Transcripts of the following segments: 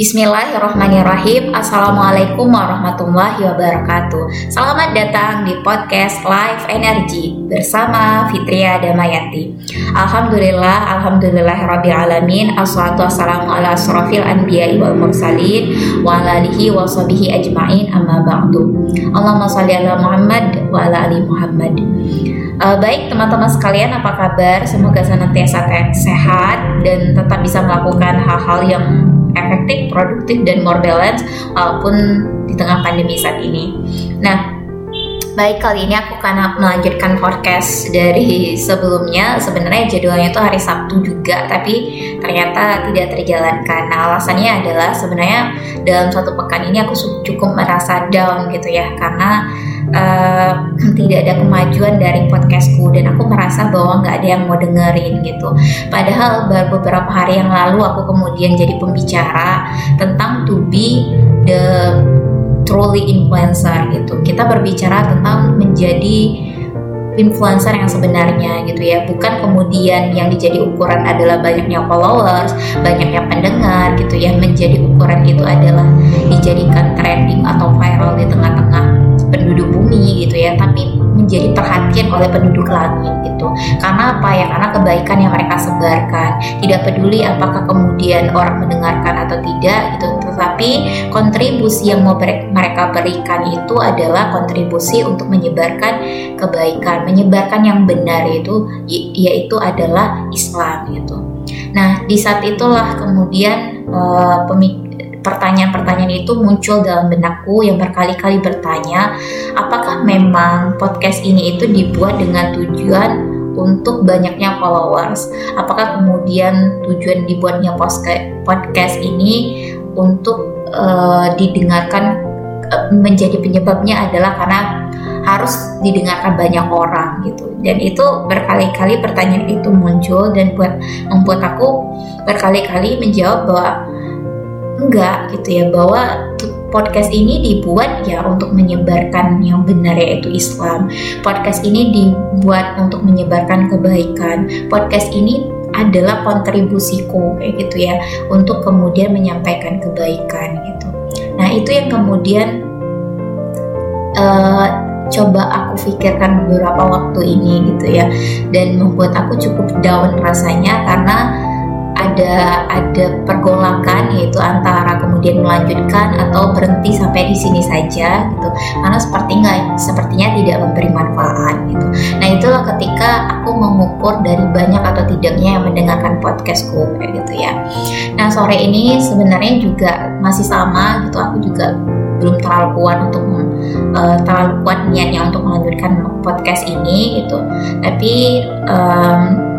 Bismillahirrahmanirrahim. Assalamualaikum warahmatullahi wabarakatuh. Selamat datang di podcast Live Energy Bersama Fitria Damayati Alhamdulillah Alhamdulillah Rabbil Alamin. Assalatu wassalamu ala asrafil anbiya wal mursalin Wa ala alihi wa sahbihi ajma'in amma ba'du. Allahumma salli ala Muhammad wa ala ali Muhammad. Uh, baik teman-teman sekalian apa kabar? Semoga senantiasa sehat dan tetap bisa melakukan hal-hal yang efektif, produktif dan more balance walaupun di tengah pandemi saat ini. Nah, Baik, kali ini aku akan melanjutkan podcast dari sebelumnya. Sebenarnya jadwalnya itu hari Sabtu juga, tapi ternyata tidak terjalankan. Nah, alasannya adalah sebenarnya dalam satu pekan ini aku cukup merasa down gitu ya, karena uh, tidak ada kemajuan dari podcastku dan aku merasa bahwa nggak ada yang mau dengerin gitu. Padahal baru beberapa hari yang lalu aku kemudian jadi pembicara tentang to be the truly influencer gitu. Kita berbicara tentang menjadi influencer yang sebenarnya gitu ya bukan kemudian yang dijadi ukuran adalah banyaknya followers banyaknya pendengar gitu ya menjadi ukuran itu adalah dijadikan trending atau viral di tengah-tengah penduduk bumi gitu ya tapi menjadi perhatian oleh penduduk langit gitu. Karena apa ya? Karena kebaikan yang mereka sebarkan. Tidak peduli apakah kemudian orang mendengarkan atau tidak gitu. Tetapi kontribusi yang mau mereka berikan itu adalah kontribusi untuk menyebarkan kebaikan. Menyebarkan yang benar itu yaitu adalah Islam gitu. Nah di saat itulah kemudian uh, pemik pertanyaan-pertanyaan itu muncul dalam benakku yang berkali-kali bertanya, apakah memang podcast ini itu dibuat dengan tujuan untuk banyaknya followers? Apakah kemudian tujuan dibuatnya podcast ini untuk uh, didengarkan uh, menjadi penyebabnya adalah karena harus didengarkan banyak orang gitu dan itu berkali-kali pertanyaan itu muncul dan buat membuat aku berkali-kali menjawab bahwa enggak gitu ya bahwa podcast ini dibuat ya untuk menyebarkan yang benar yaitu Islam. Podcast ini dibuat untuk menyebarkan kebaikan. Podcast ini adalah kontribusiku kayak gitu ya untuk kemudian menyampaikan kebaikan gitu. Nah itu yang kemudian uh, coba aku pikirkan beberapa waktu ini gitu ya dan membuat aku cukup down rasanya karena ada ada pergolakan yaitu antara kemudian melanjutkan atau berhenti sampai di sini saja gitu. Karena seperti nggak sepertinya tidak memberi manfaat gitu. Nah itulah ketika aku mengukur dari banyak atau tidaknya yang mendengarkan podcastku kayak gitu ya. Nah sore ini sebenarnya juga masih sama gitu. Aku juga belum terlalu kuat untuk uh, terlalu kuat niatnya untuk melanjutkan podcast ini gitu. Tapi um,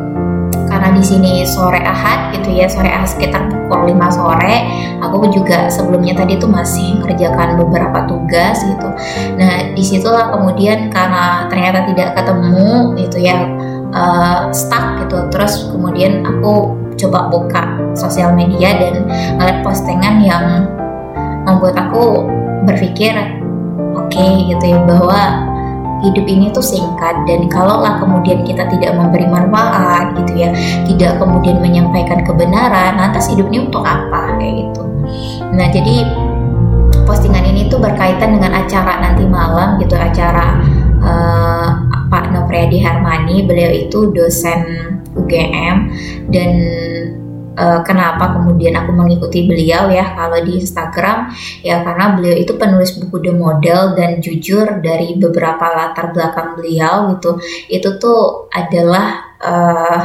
karena di sini sore Ahad gitu ya sore Ahad sekitar pukul 5 sore aku juga sebelumnya tadi tuh masih mengerjakan beberapa tugas gitu. Nah di situlah kemudian karena ternyata tidak ketemu gitu ya uh, stuck gitu terus kemudian aku coba buka sosial media dan ngeliat postingan yang membuat aku berpikir oke okay, gitu ya bahwa hidup ini tuh singkat. Dan kalaulah kemudian kita tidak memberi manfaat gitu ya tidak kemudian menyampaikan kebenaran lantas hidup ini untuk apa? Kayak gitu. Nah jadi postingan ini tuh berkaitan dengan acara nanti malam gitu acara uh, Pak Nopriyadi Harmani beliau itu dosen UGM dan uh, kenapa kemudian aku mengikuti beliau ya kalau di Instagram ya karena beliau itu penulis buku The Model dan jujur dari beberapa latar belakang beliau itu itu tuh adalah uh,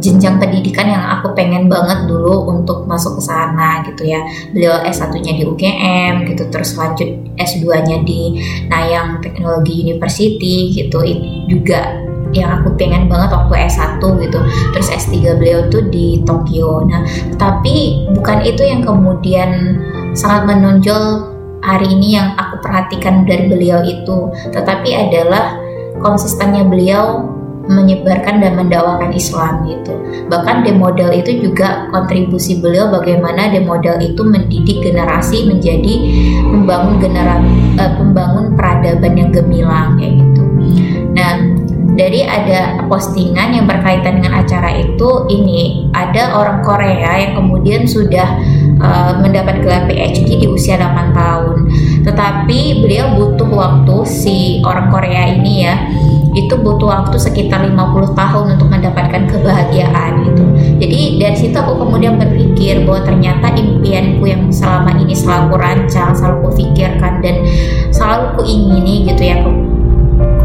jenjang pendidikan yang aku pengen banget dulu untuk masuk ke sana gitu ya. Beliau S1-nya di UGM gitu, terus lanjut S2-nya di Nayang Teknologi University gitu. Itu juga yang aku pengen banget waktu S1 gitu terus S3 beliau tuh di Tokyo nah tapi bukan itu yang kemudian sangat menonjol hari ini yang aku perhatikan dari beliau itu tetapi adalah konsistennya beliau menyebarkan dan mendakwakan Islam gitu. Bahkan demodel itu juga kontribusi beliau bagaimana demodel itu mendidik generasi menjadi membangun generasi uh, eh, pembangun peradaban yang gemilang kayak gitu. Nah, jadi ada postingan yang berkaitan dengan acara itu ini ada orang Korea yang kemudian sudah uh, mendapat gelar PhD di usia 8 tahun. Tetapi beliau butuh waktu si orang Korea ini ya itu butuh waktu sekitar 50 tahun untuk mendapatkan kebahagiaan gitu. Jadi dari situ aku kemudian berpikir bahwa ternyata impianku yang selama ini selalu rancang, selalu kupikirkan dan selalu kuingini gitu ya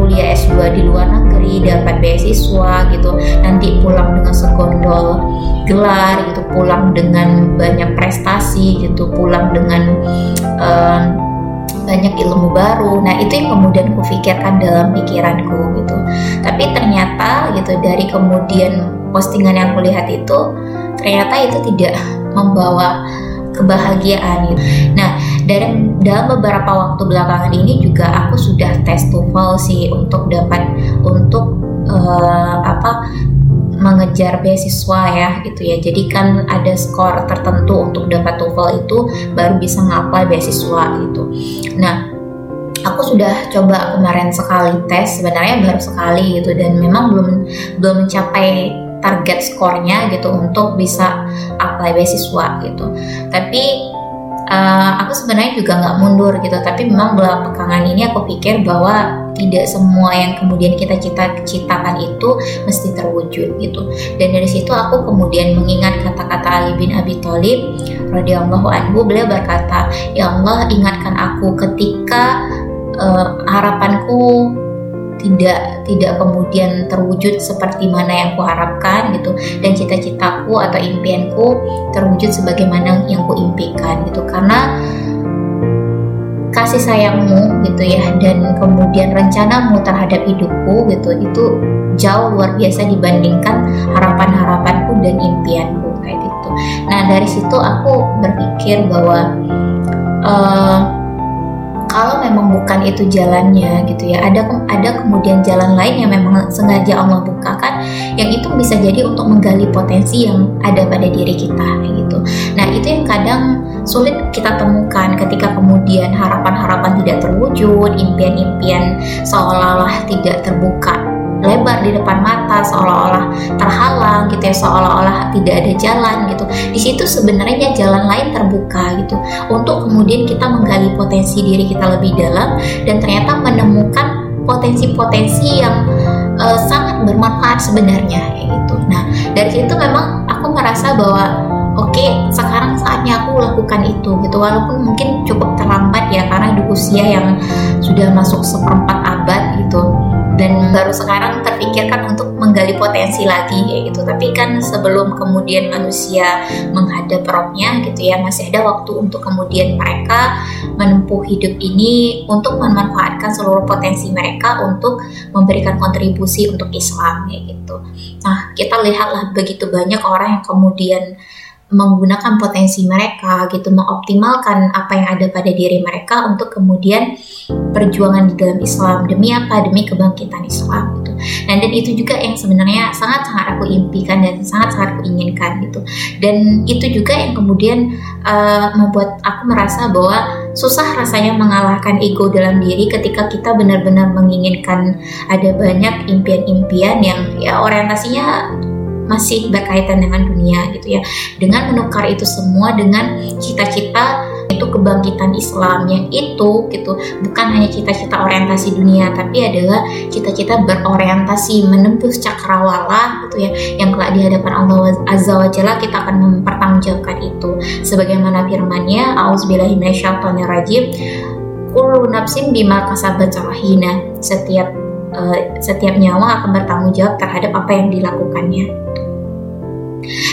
kuliah S2 di luar negeri, dapat beasiswa gitu, nanti pulang dengan segondol gelar gitu, pulang dengan banyak prestasi gitu, pulang dengan uh, banyak ilmu baru. Nah, itu yang kemudian kufikirkan dalam pikiranku gitu. Tapi ternyata gitu dari kemudian postingan yang kulihat itu ternyata itu tidak membawa kebahagiaan gitu. Nah, dari dalam beberapa waktu belakangan ini juga aku sudah tes TOEFL sih untuk dapat untuk uh, apa mengejar beasiswa ya gitu ya. Jadi kan ada skor tertentu untuk dapat TOEFL itu baru bisa ngapply beasiswa gitu. Nah, aku sudah coba kemarin sekali tes sebenarnya baru sekali gitu dan memang belum belum mencapai target skornya gitu untuk bisa apply beasiswa gitu. Tapi uh, aku sebenarnya juga nggak mundur gitu tapi memang belakangan ini aku pikir bahwa tidak semua yang kemudian kita cita-citakan itu mesti terwujud gitu. Dan dari situ aku kemudian mengingat kata-kata Ali bin Abi Thalib radhiyallahu anhu beliau berkata ya Allah ingatkan aku ketika uh, harapanku tidak tidak kemudian terwujud seperti mana yang kuharapkan gitu dan cita-citaku atau impianku terwujud sebagaimana yang kuimpikan gitu karena kasih sayangmu gitu ya dan kemudian rencanamu terhadap hidupku gitu itu jauh luar biasa dibandingkan harapan-harapanku dan impianku kayak gitu. Nah dari situ aku berpikir bahwa uh, kalau memang bukan itu jalannya gitu ya. Ada ada kemudian jalan lain yang memang sengaja Allah bukakan yang itu bisa jadi untuk menggali potensi yang ada pada diri kita gitu. Nah itu yang kadang sulit kita temukan ketika kemudian harapan-harapan tidak terwujud impian-impian seolah-olah tidak terbuka lebar di depan mata seolah-olah terhalang gitu ya seolah-olah tidak ada jalan gitu. Di situ sebenarnya jalan lain terbuka gitu. Untuk kemudian kita menggali potensi diri kita lebih dalam dan ternyata menemukan potensi-potensi yang uh, sangat bermanfaat sebenarnya gitu. Nah dari situ memang aku merasa bahwa oke sekarang saatnya aku lakukan itu gitu. Walaupun mungkin cukup terlambat ya karena di usia yang sudah masuk seperempat dan baru sekarang terpikirkan untuk menggali potensi lagi kayak gitu. Tapi kan sebelum kemudian manusia menghadap rohnya gitu ya masih ada waktu untuk kemudian mereka menempuh hidup ini untuk memanfaatkan seluruh potensi mereka untuk memberikan kontribusi untuk Islam kayak gitu. Nah kita lihatlah begitu banyak orang yang kemudian menggunakan potensi mereka gitu mengoptimalkan apa yang ada pada diri mereka untuk kemudian perjuangan di dalam Islam. Demi apa? Demi kebangkitan Islam gitu. Nah dan itu juga yang sebenarnya sangat sangat aku impikan dan sangat sangat aku inginkan gitu. Dan itu juga yang kemudian uh, membuat aku merasa bahwa susah rasanya mengalahkan ego dalam diri ketika kita benar-benar menginginkan ada banyak impian-impian yang ya orientasinya masih berkaitan dengan dunia gitu ya. Dengan menukar itu semua dengan cita-cita itu kebangkitan Islam yang itu gitu. Bukan hanya cita-cita orientasi dunia tapi adalah cita-cita berorientasi menembus cakrawala gitu ya yang kelak di hadapan Allah Azza wa Jalla kita akan mempertanggungjawabkan itu. Sebagaimana firman-Nya auzubillahiminasyaitonirrajim kullu nafsin bima kasabat rahina. Setiap uh, setiap nyawa akan bertanggung jawab terhadap apa yang dilakukannya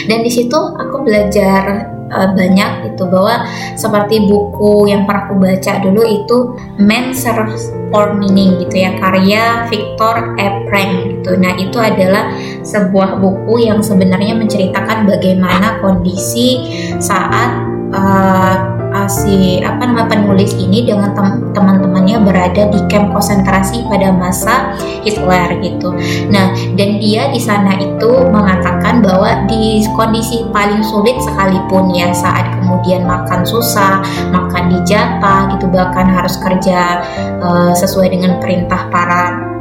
dan di situ aku belajar uh, banyak itu bahwa seperti buku yang pernah aku baca dulu itu Man Search for Meaning gitu ya karya Victor Epreng gitu. Nah itu adalah sebuah buku yang sebenarnya menceritakan bagaimana kondisi saat uh, si apa nama penulis ini dengan teman-temannya berada di kamp konsentrasi pada masa Hitler gitu. Nah, dan dia di sana itu mengatakan bahwa di kondisi paling sulit sekalipun ya saat kemudian makan susah, makan dijatah gitu bahkan harus kerja uh, sesuai dengan perintah para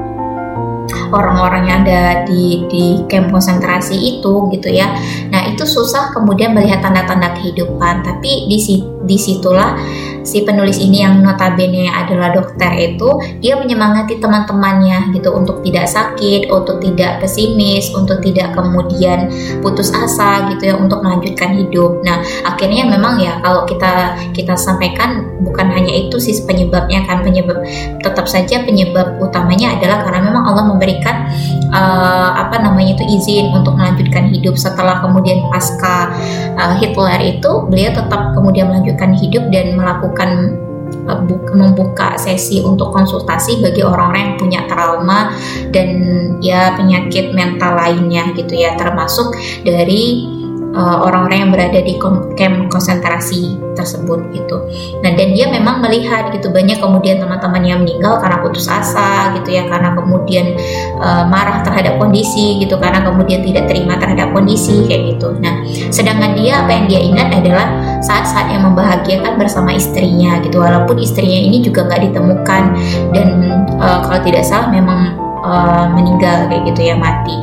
orang-orang yang ada di di camp konsentrasi itu gitu ya. Nah itu susah kemudian melihat tanda-tanda kehidupan. Tapi di di situlah si penulis ini yang notabene adalah dokter itu dia menyemangati teman-temannya gitu untuk tidak sakit, untuk tidak pesimis, untuk tidak kemudian putus asa gitu ya untuk melanjutkan hidup. Nah akhirnya memang ya kalau kita kita sampaikan bukan hanya itu sih penyebabnya kan penyebab tetap saja penyebab utamanya adalah karena memang Allah memberikan uh, apa namanya itu izin untuk melanjutkan hidup setelah kemudian pasca uh, Hitler itu beliau tetap kemudian melanjutkan hidup dan melakukan uh, membuka sesi untuk konsultasi bagi orang-orang yang punya trauma dan ya penyakit mental lainnya gitu ya termasuk dari Eh, orang-orang uh, yang berada di camp konsentrasi tersebut gitu. Nah dan dia memang melihat gitu banyak kemudian teman-teman yang meninggal karena putus asa gitu ya karena kemudian uh, marah terhadap kondisi gitu karena kemudian tidak terima terhadap kondisi kayak gitu. Nah sedangkan dia apa yang dia ingat adalah saat-saat yang membahagiakan bersama istrinya gitu walaupun istrinya ini juga nggak ditemukan dan uh, kalau tidak salah memang uh, meninggal kayak gitu ya mati.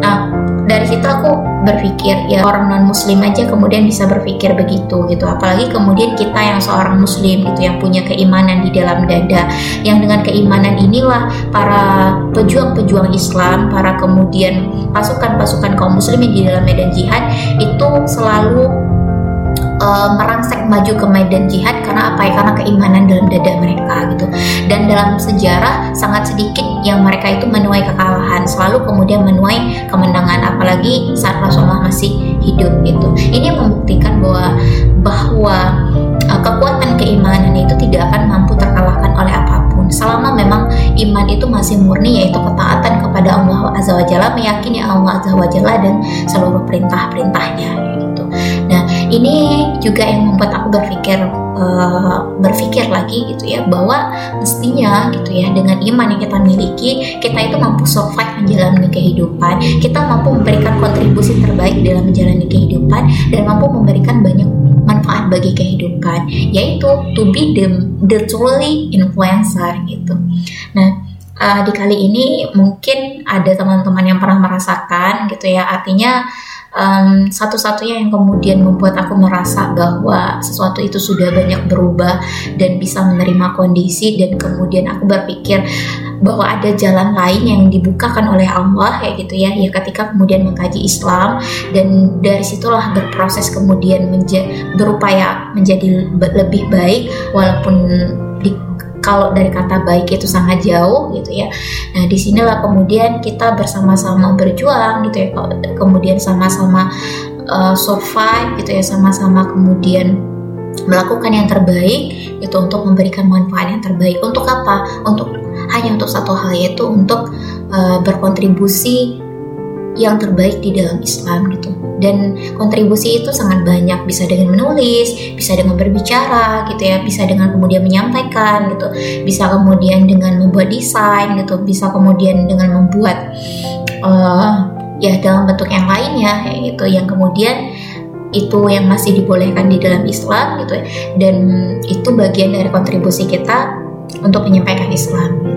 Nah dari situ aku berpikir ya orang non muslim aja kemudian bisa berpikir begitu gitu. Apalagi kemudian kita yang seorang muslim gitu yang punya keimanan di dalam dada. Yang dengan keimanan inilah para pejuang-pejuang Islam para kemudian pasukan-pasukan kaum muslimin di dalam medan jihad itu selalu uh, merangsek maju ke medan jihad karena apa ya? Karena keimanan dalam dada mereka gitu. Dan dalam sejarah sangat sedikit yang mereka itu menuai kekalahan. Selalu kemudian menuai kemenangan apalagi saat Rasulullah masih hidup gitu. Ini membuktikan bahwa bahwa uh, kekuatan keimanan itu tidak akan mampu terkalahkan oleh apa pun. Selama memang iman itu masih murni yaitu ketaatan kepada Allah Azza wa Jalla meyakini Allah Azza wa Jalla dan seluruh perintah-perintahnya ini juga yang membuat aku berpikir uh, berpikir lagi gitu ya bahwa mestinya gitu ya dengan iman yang kita miliki kita itu mampu survive menjalani kehidupan. Kita mampu memberikan kontribusi terbaik dalam menjalani kehidupan dan mampu memberikan banyak manfaat bagi kehidupan yaitu to be the, the truly influencer gitu. Nah uh, di kali ini mungkin ada teman-teman yang pernah merasakan gitu ya artinya um, satu-satunya yang kemudian membuat aku merasa bahwa sesuatu itu sudah banyak berubah dan bisa menerima kondisi dan kemudian aku berpikir bahwa ada jalan lain yang dibukakan oleh Allah ya gitu ya. Ya ketika kemudian mengkaji Islam dan dari situlah berproses kemudian menja berupaya menjadi lebih baik walaupun kalau dari kata baik itu sangat jauh gitu ya. Nah di sinilah kemudian kita bersama-sama berjuang gitu ya, kemudian sama-sama uh, survive gitu ya, sama-sama kemudian melakukan yang terbaik itu untuk memberikan manfaat yang terbaik untuk apa? Untuk hanya untuk satu hal yaitu untuk uh, berkontribusi yang terbaik di dalam Islam gitu. Dan kontribusi itu sangat banyak bisa dengan menulis bisa dengan berbicara gitu ya bisa dengan kemudian menyampaikan gitu. Bisa kemudian dengan membuat desain gitu. Bisa kemudian dengan membuat uh, ya dalam bentuk yang lainnya gitu yang kemudian itu yang masih dibolehkan di dalam Islam gitu ya. Dan itu bagian dari kontribusi kita untuk menyampaikan Islam.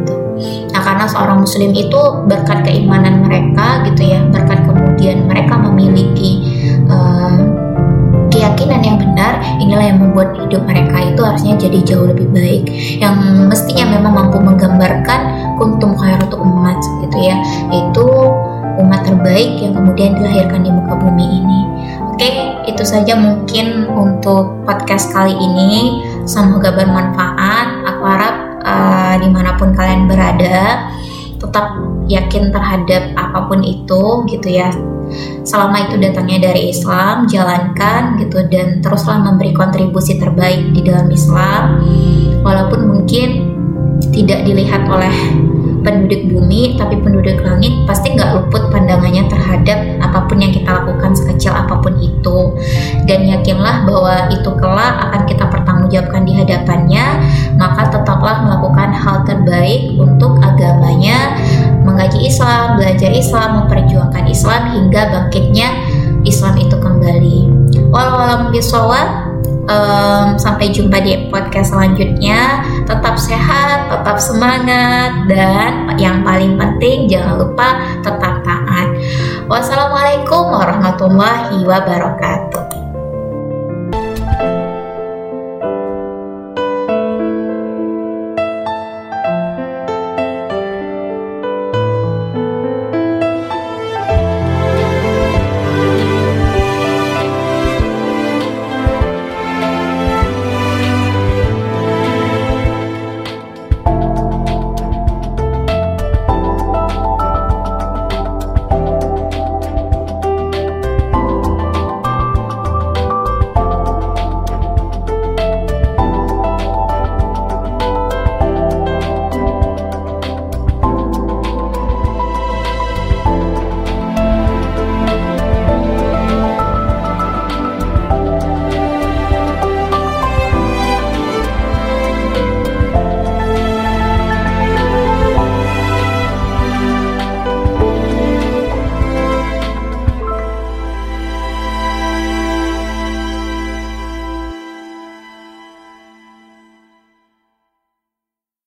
Nah, karena seorang muslim itu berkat keimanan mereka gitu ya, berkat kemudian mereka memiliki uh, keyakinan yang benar, inilah yang membuat hidup mereka itu harusnya jadi jauh lebih baik. Yang mestinya memang mampu menggambarkan kuntum khairatu umat gitu ya, yaitu umat terbaik yang kemudian dilahirkan di muka bumi ini. Oke, itu saja mungkin untuk podcast kali ini. Semoga bermanfaat. Aku harap di mana pun kalian berada tetap yakin terhadap apa pun itu gitu ya. Selama itu datangnya dari Islam jalankan gitu dan teruslah memberi kontribusi terbaik di dalam Islam. Walaupun mungkin tidak dilihat oleh penduduk bumi tapi penduduk langit pasti nggak luput pandangannya terhadap apa pun yang kita lakukan sekecil apa pun itu dan yakinlah bahwa itu kelak akan kita pertanggungjawabkan di hadapannya maka tetaplah melakukan hal terbaik untuk agamanya mengkaji Islam, belajar Islam, memperjuangkan Islam hingga bangkitnya Islam itu kembali. Walau alam bisawab Um, sampai jumpa di podcast selanjutnya. Tetap sehat, tetap semangat, dan yang paling penting jangan lupa tetap taat. Wassalamualaikum warahmatullahi wabarakatuh.